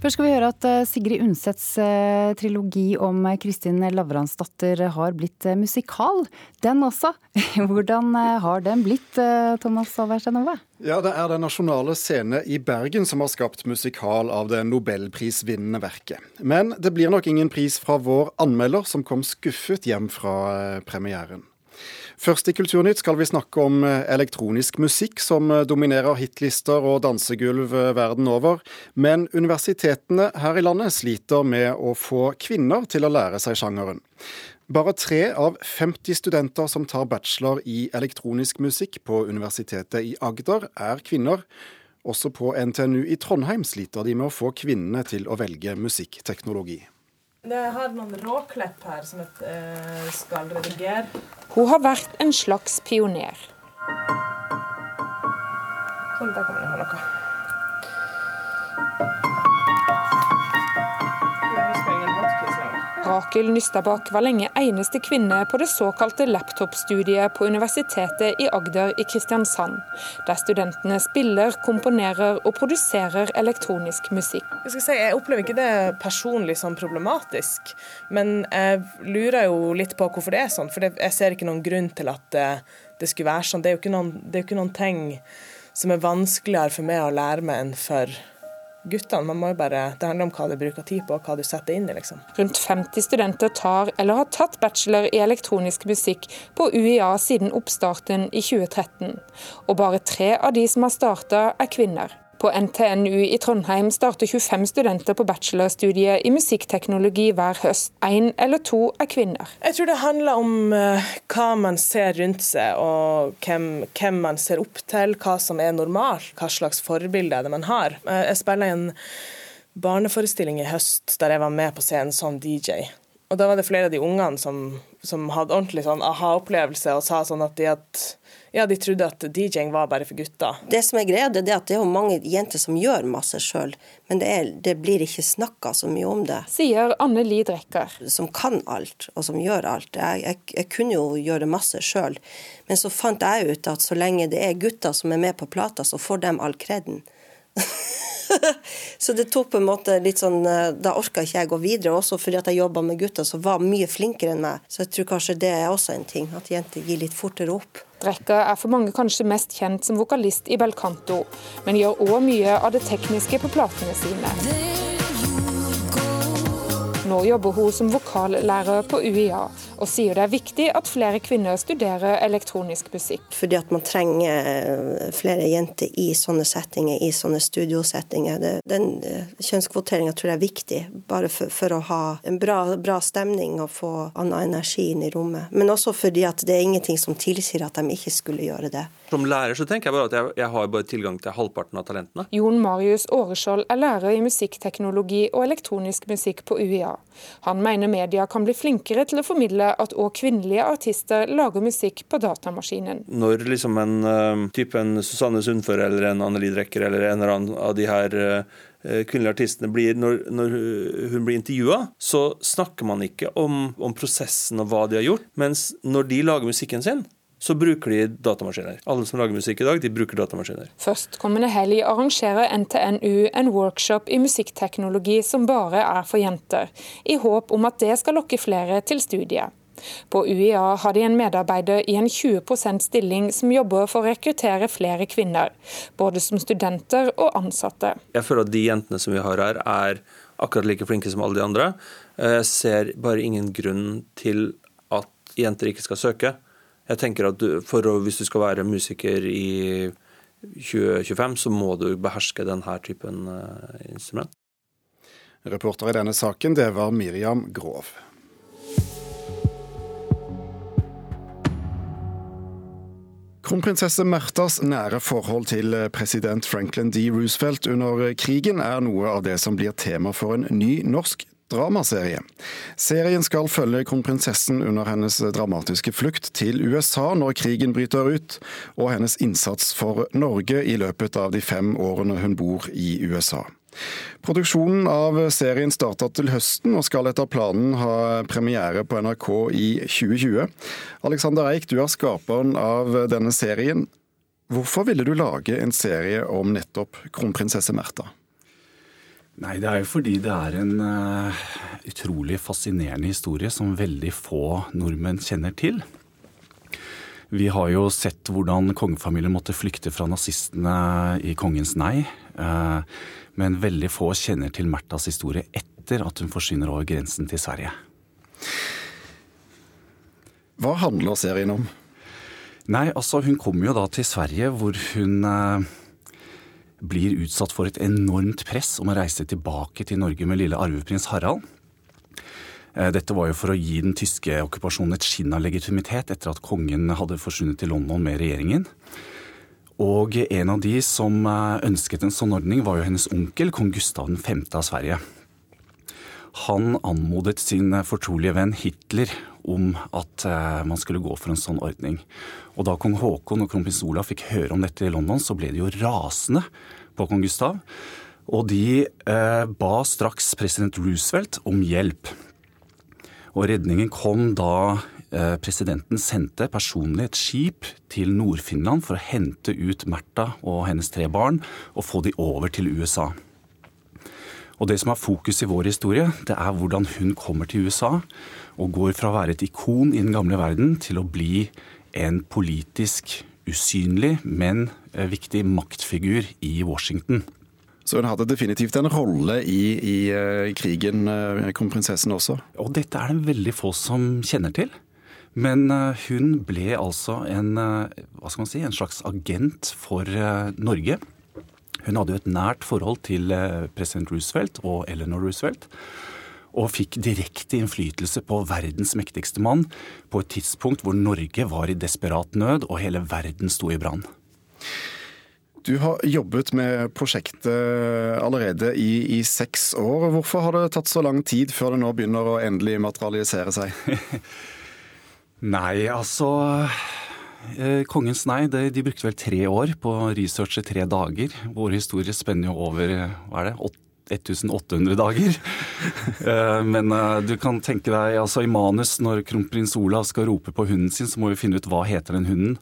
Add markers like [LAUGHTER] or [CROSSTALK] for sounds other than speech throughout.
Først skal vi høre at eh, Sigrid Undsets eh, trilogi om Kristin Lavransdatter har blitt eh, musikal. Den også. [LAUGHS] Hvordan har den blitt, Thomas Alversenova? Ja, Det er Den nasjonale scene i Bergen som har skapt musikal av det nobelprisvinnende verket. Men det blir nok ingen pris fra vår anmelder, som kom skuffet hjem fra premieren. Først i Kulturnytt skal vi snakke om eh, elektronisk musikk, som eh, dominerer hitlister og dansegulv eh, verden over. Men universitetene her i landet sliter med å få kvinner til å lære seg sjangeren. Bare tre av 50 studenter som tar bachelor i elektronisk musikk på Universitetet i Agder, er kvinner. Også på NTNU i Trondheim sliter de med å få kvinnene til å velge musikkteknologi. Jeg har noen råklipp her som jeg eh, skal redigere. Hun har vært en slags pioner. Sånn, der kan vi ha noe. Rakel Nystabakk var lenge eneste kvinne på det såkalte laptop-studiet på Universitetet i Agder i Kristiansand, der studentene spiller, komponerer og produserer elektronisk musikk. Jeg, si, jeg opplever ikke det personlig som problematisk, men jeg lurer jo litt på hvorfor det er sånn. For jeg ser ikke noen grunn til at det, det skulle være sånn. Det er jo ikke noen, det er ikke noen ting som er vanskeligere for meg å lære meg enn for guttene. Man må jo bare, Det handler om hva du bruker tid på, og hva du setter inn i. liksom. Rundt 50 studenter tar eller har tatt bachelor i elektronisk musikk på UiA siden oppstarten i 2013. Og bare tre av de som har starta, er kvinner. På NTNU i Trondheim starter 25 studenter på bachelorstudiet i musikkteknologi hver høst. Én eller to er kvinner. Jeg tror det handler om uh, hva man ser rundt seg, og hvem, hvem, man ser opp til, hva som er normalt, hva slags forbilde man har. Uh, jeg spiller en barneforestilling i høst der jeg var med på scenen som DJ. Og da var det flere av de ungene som, som hadde ordentlig sånn aha-opplevelse og sa sånn at de at, ja, de trodde at DJ-ing var bare for gutter. Det som er greia, det er at det er mange jenter som gjør masse sjøl, men det, er, det, blir ikke snakka så mye om det. Sier Anne Li Drekker. Som kan alt, og som gjør alt. Jeg, jeg, jeg kunne jo gjøre masse sjøl, men så fant jeg ut at så lenge det er gutter som er med på plata, så får de all kreden. Så det tok på en måte litt sånn eh, Da orka ikke jeg gå videre, også fordi at jeg jobba med gutter som var mye flinkere enn meg. Så jeg tror kanskje det er også en ting, at jenter gir litt fortere opp. Drekka er for mange kanskje mest kjent som vokalist i Belcanto, men gjør òg mye av det tekniske på platene sine. Nå jobber hun som vokallærer på UiA, og sier det er viktig at flere kvinner studerer elektronisk musikk. Fordi at man trenger eh, flere jenter i sånne settinger, i sånne studiosettinger. Den eh, kjønnskvoteringa tror jeg er viktig, bare for, for å ha en bra, bra, stemning og få annen energi inn i rommet. Men også fordi at det er ingenting som tilsier at de ikke skulle gjøre det. Som lærer så tenker jeg bare at jeg, jeg har bare tilgang til halvparten av talentene. Jon Marius Åreskjold er lærer i musikkteknologi og elektronisk musikk på UiA. Han mener media kan bli flinkere til å formidle at òg kvinnelige artister lager musikk på datamaskinen. Når liksom en uh, type en Susanne Sundfør eller en Anneli Drecker eller en eller annen av de her uh, kvinnelige artistene blir, når, når, hun blir intervjua, så snakker man ikke om, om prosessen og hva de har gjort. Mens når de lager musikken sin, så bruker de datamaskiner. Alle som lager musikk i dag, de bruker datamaskiner. Førstkommende helg arrangerer NTNU en workshop i musikkteknologi som bare er for jenter, i håp om at det skal lokke flere til studiet. På UiA har de en medarbeider i en 20 stilling som jobber for å rekruttere flere kvinner, både som studenter og ansatte. Jeg føler at de jentene som vi har her, er akkurat like flinke som alle de andre. Jeg ser bare ingen grunn til at jenter ikke skal søke. Jeg tenker at du, for å, Hvis du skal være musiker i 2025, så må du beherske denne typen uh, instrument. Reporter i denne saken, det var Miriam Grov. Kronprinsesse Märthas nære forhold til president Franklin D. Roosevelt under krigen er noe av det som blir tema for en ny norsk dramaserie. Serien skal følge kronprinsessen under hennes dramatiske flukt til USA når krigen bryter ut, og hennes innsats for Norge i løpet av de fem årene hun bor i USA. Produksjonen av serien starter til høsten, og skal etter planen ha premiere på NRK i 2020. Alexander Eik, du er skaperen av denne serien. Hvorfor ville du lage en serie om nettopp kronprinsesse Märtha? Nei, det er jo fordi det er en uh, utrolig fascinerende historie som veldig få nordmenn kjenner til. Vi har jo sett hvordan kongefamilien måtte flykte fra nazistene i Kongens nei. Uh, men veldig få kjenner til Märthas historie etter at hun forsvinner over grensen til Sverige. Hva handler serien om? Nei, altså Hun kommer jo da til Sverige, hvor hun uh, blir utsatt for et enormt press om å reise tilbake til Norge med lille arveprins Harald. Eh, dette var jo for å gi den tyske okkupasjonen et skinn av legitimitet etter at kongen hadde forsvunnet til London med regjeringen. Og en av de som eh, ønsket en sånn ordning, var jo hennes onkel, kong Gustav 5. av Sverige. Han anmodet sin fortrolige venn Hitler om at eh, man skulle gå for en sånn ordning. Og da kong Haakon og kronprins Olav fikk høre om dette i London, så ble de jo rasende på kong Gustav. Og de eh, ba straks president Roosevelt om hjelp. Og redningen kom da eh, presidenten sendte personlig et skip til Nord-Finland for å hente ut Märtha og hennes tre barn og få de over til USA. Og det som er fokus i vår historie, det er hvordan hun kommer til USA og går fra å være et ikon i den gamle verden til å bli en politisk usynlig, men eh, viktig maktfigur i Washington. Så hun hadde definitivt en rolle i, i i krigen, uh, kronprinsessen også? Og dette er det veldig få som kjenner til. Men uh, hun ble altså en, hva skal man si, en slags agent for Norge. Hun hadde jo et nært forhold til president Roosevelt og Eleanor Roosevelt og fikk direkte innflytelse på verdens mektigste mann på et tidspunkt hvor Norge var i desperat nød og hele verden sto i brann. Du har jobbet med prosjektet allerede i, i, seks år. Hvorfor har det tatt så lang tid før det nå begynner å endelig materialisere seg? [LAUGHS] Nei, altså eh, Kongens nei, de, de, brukte vel tre år på å researche tre dager. Vår historie spenner jo over hva er det, 1800 dager. [LAUGHS] Eh, men eh, du kan tenke deg altså i manus når kronprins Olav skal rope på hunden sin, så må vi finne ut hva heter den hunden.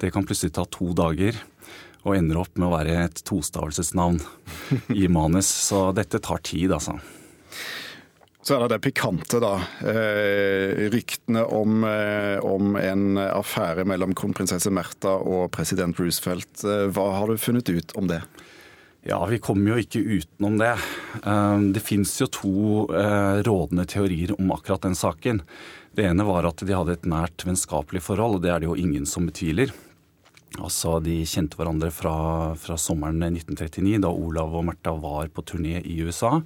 Det kan plutselig ta to dager. Og ender opp med å være et tostavelsesnavn i manus. Så dette tar tid, altså. Så er det det pikante, da. Eh, ryktene om, eh, om, en affære mellom kronprinsesse Märtha og president Roosevelt. Eh, hva har du funnet ut om det? Ja, vi kommer jo ikke utenom det. Eh, det fins jo to eh, rådende teorier om akkurat den saken. Det ene var at de hadde et nært vennskapelig forhold, og det er det jo ingen som betviler. Altså, De kjente hverandre fra, fra sommeren 1939, da Olav og Märtha var på turné i USA.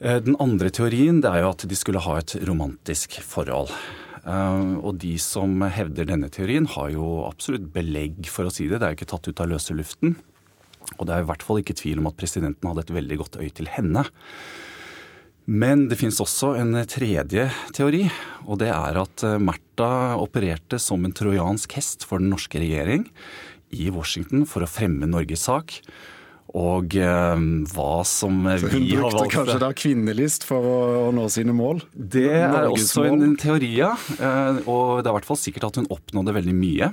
Eh, den andre teorien det er jo at de skulle ha et romantisk forhold. Og de som hevder denne teorien, har jo absolutt belegg for å si det. Det er jo ikke tatt ut av løse luften. Og det er i hvert fall ikke tvil om at presidenten hadde et veldig godt øye til henne. Men det finnes også en tredje teori, og det er at eh, Märtha opererte som en trojansk hest for den norske regjering i Washington for å fremme Norges sak. Og eh, hva som vi har valgt Hun brukte kanskje da kvinnelist for å, å, nå sine mål? Det er Norges også mål. en teori, ja. Eh, og det er i hvert fall sikkert at hun oppnådde veldig mye.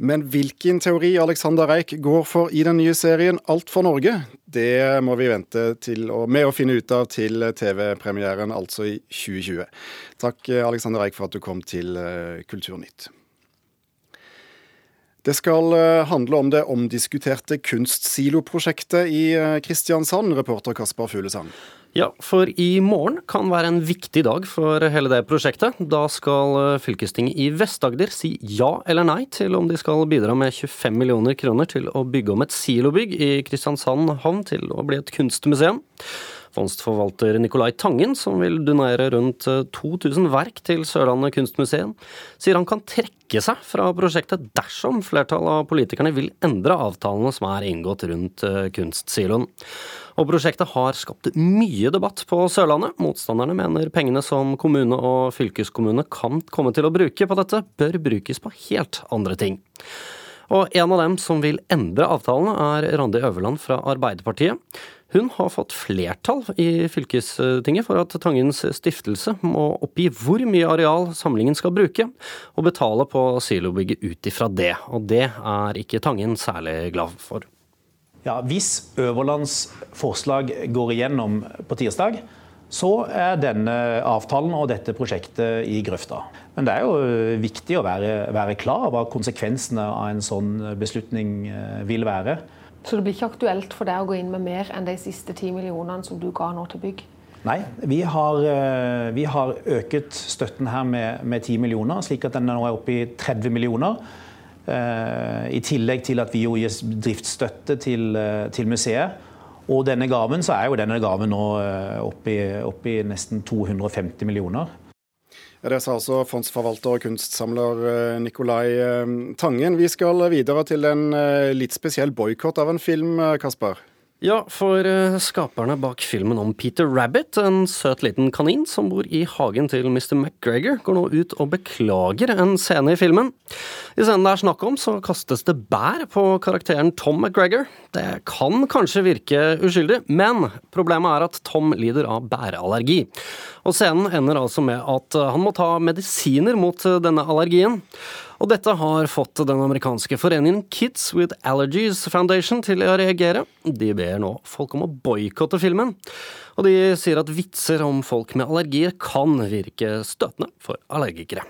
Men hvilken teori Alexander Reich går for i den nye serien Alt for Norge, det må vi vente å, med å finne ut av til TV-premieren, altså i 2020. Takk Alexander Reich for at du kom til eh, Kulturnytt. Det skal eh, handle om det omdiskuterte kunstsiloprosjektet i eh, Kristiansand, reporter Kasper Fuglesang. Ja, for i morgen kan være en viktig dag for hele det prosjektet. Da skal eh, fylkestinget i Vest-Agder si ja eller nei til om de skal bidra med 25 millioner kroner til å bygge om et silobygg i Kristiansand havn til å bli et kunstmuseum. Fondsforvalter Nicolai Tangen, som vil donere rundt 2000 eh, verk til Sørlandet kunstmuseum, sier han kan trekke seg fra prosjektet dersom flertallet av politikerne vil endre avtalene som er inngått rundt eh, kunstsiloen. Og prosjektet har skapt mye debatt på Sørlandet. Motstanderne mener pengene som kommune og fylkeskommune kan komme til å bruke på dette, bør brukes på helt andre ting. Og en av dem som vil endre avtalene, er Randi Øverland fra Arbeiderpartiet. Hun har fått flertall i fylkestinget for at Tangens stiftelse må oppgi hvor mye areal samlingen skal bruke, og betale på silobygget ut ifra det. Og det er ikke Tangen særlig glad for. Ja, Hvis Øverlands forslag går igjennom på tirsdag, så er denne avtalen og dette prosjektet i grøfta. Men det er jo viktig å være, være klar over hva konsekvensene av en sånn beslutning eh, vil være. Så det blir ikke aktuelt for deg å gå inn med mer enn de siste ti millionene som du ga nå til bygg? Nei, vi har, eh, vi har øket støtten her med, ti millioner, slik at den nå er oppe i 30 millioner. Eh, I tillegg til at vi jo gir driftsstøtte til, eh, til museet. Og denne gaven, så er jo denne gaven nå eh, oppe i, nesten 250 millioner. Det sa altså fondsforvalter og kunstsamler Nikolai Tangen. Vi skal videre til en litt spesiell boikott av en film, Kasper. Ja, for eh, skaperne bak filmen om Peter Rabbit, en søt liten kanin som bor i hagen til Mr. McGregor, går nå ut og beklager en scene i filmen. I scenen det er snakk om, så kastes det bær på karakteren Tom McGregor. Det kan kanskje virke uskyldig, men problemet er at Tom lider av bæreallergi. Og scenen ender altså med at han må ta medisiner mot denne allergien. Og dette har fått den amerikanske foreningen Kids with Allergies Foundation til å reagere. De ber nå folk om å boikotte filmen. Og de sier at vitser om folk med allergier kan virke støtende for allergikere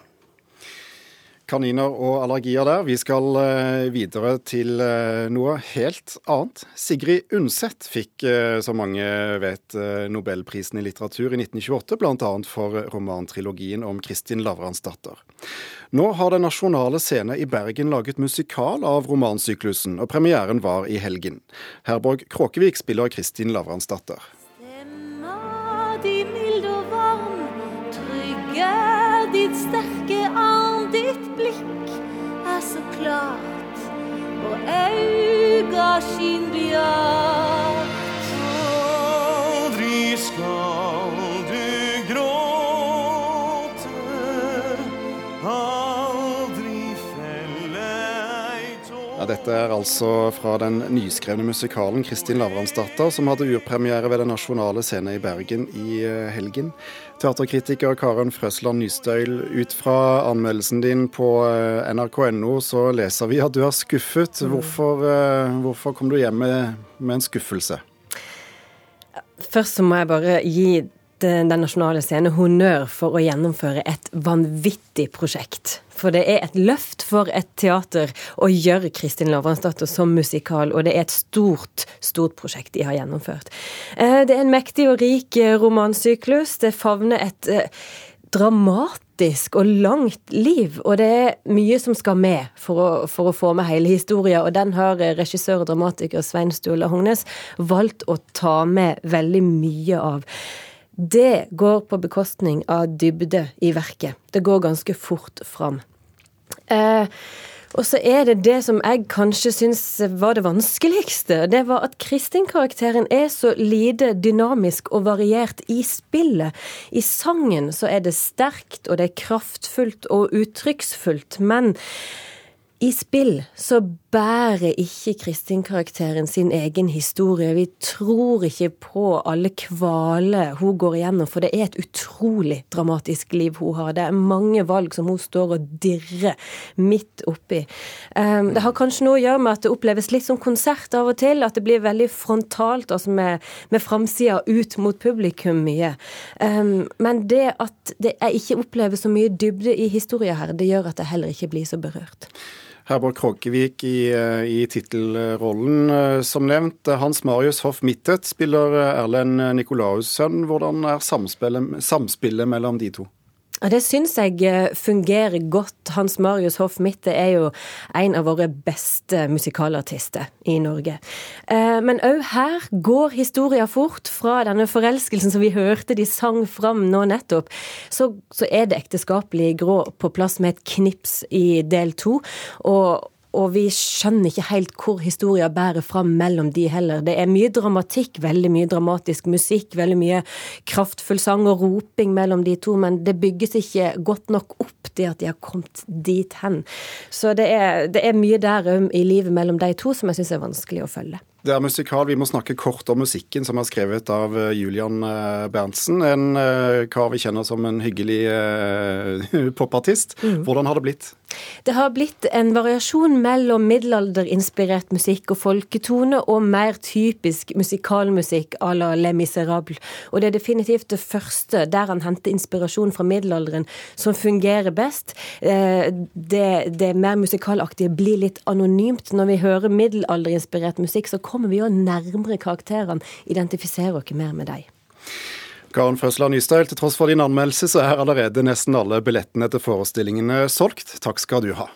kaniner og allergier der. Vi skal eh, videre til eh, noe helt annet. Sigrid Undset fikk, eh, som mange vet, nobelprisen i litteratur i 1928, bl.a. for romantrilogien om Kristin Lavransdatter. Nå har Den nasjonale scene i Bergen laget musikal av romansyklusen, og premieren var i helgen. Herborg Kråkevik spiller Kristin Lavransdatter. Stemma di mild og varm, trygge ditt sterke klart, og auga skin bjart. Dette er altså fra den nyskrevne musikalen 'Kristin Lavransdatter', som hadde urpremiere ved Den nasjonale scene i Bergen i eh, helgen. Teaterkritiker Karen Frøsland Nystøyl, ut fra anmeldelsen din på eh, nrk.no så leser vi at du er skuffet. Mm. Hvorfor, eh, hvorfor kom du hjem med, med en skuffelse? Først så må jeg bare gi Den nasjonale scene honnør for å gjennomføre et vanvittig prosjekt. For det er et løft for et teater å gjøre Kristin Lavransdatter som musikal, og det er et stort, stort prosjekt de har gjennomført. Eh, det er en mektig og rik eh, romansyklus. Det favner et eh, dramatisk og langt liv, og det er mye som skal med for å, for å få med hele historien. Og den har regissør og dramatiker Svein Stula Hognes valgt å ta med veldig mye av. Det går på bekostning av dybde i verket. Det går ganske fort fram. Eh, og så er det det som jeg kanskje syns var det vanskeligste. Det var at Kristin-karakteren er så lite dynamisk og variert i spillet. I sangen så er det sterkt, og det er kraftfullt og uttrykksfullt. Men i spill så bærer ikke Kristin-karakteren sin egen historie. Vi tror ikke på alle kvaler hun går igjennom, for det er et utrolig dramatisk liv hun har. Det er mange valg som hun står og dirrer midt oppi. Um, det har kanskje noe å gjøre med at det oppleves litt som konsert av og til. At det blir veldig frontalt, altså med, med framsida ut mot publikum mye. Um, men det at jeg ikke opplever så mye dybde i historien her, det gjør at jeg heller ikke blir så berørt. Herborg Krogkevik i, eh, i tittelrollen, eh, som nevnt. Hans Marius Hoff Mittet spiller eh, Erlend Nikolaus' sønn. Hvordan er samspillet, samspillet mellom de to? Ja, Det syns jeg eh, fungerer godt. Hans Marius Hoff Mitte er jo en av våre beste musikalartister i Norge. Eh, men òg her går historia fort. Fra denne forelskelsen som vi hørte de sang fram nå nettopp, så, så er det ekteskapelig grå på plass med et knips i del to. Og og vi skjønner ikke helt hvor historia bærer fram mellom de heller. Det er mye dramatikk, veldig mye dramatisk musikk, veldig mye kraftfull sang og roping mellom de to, men det bygges ikke godt nok opp, det at de har kommet dit hen. Så det er, det er mye der i livet mellom de to som jeg syns er vanskelig å følge. Det er musikal. Vi må snakke kort om musikken, som er skrevet av eh, Julian eh, Berntsen. En eh, kar vi kjenner som en hyggelig [LAUGHS] popartist. Mm. Hvordan har det blitt? Det har blitt en variasjon mellom middelalderinspirert musikk og folketone og mer typisk musikalmusikk à la Les Miserables. Og det er definitivt det første der han henter inspirasjon fra middelalderen som fungerer best. Det, det mer musikalaktige blir litt anonymt. Når vi hører middelalderinspirert musikk, så kommer vi jo nærmere karakterene, identifiserer oss mer med dem. Karen Frøsland Nystøyl, til tross for din anmeldelse, så er allerede nesten alle billettene til forestillingene solgt. Takk skal du ha.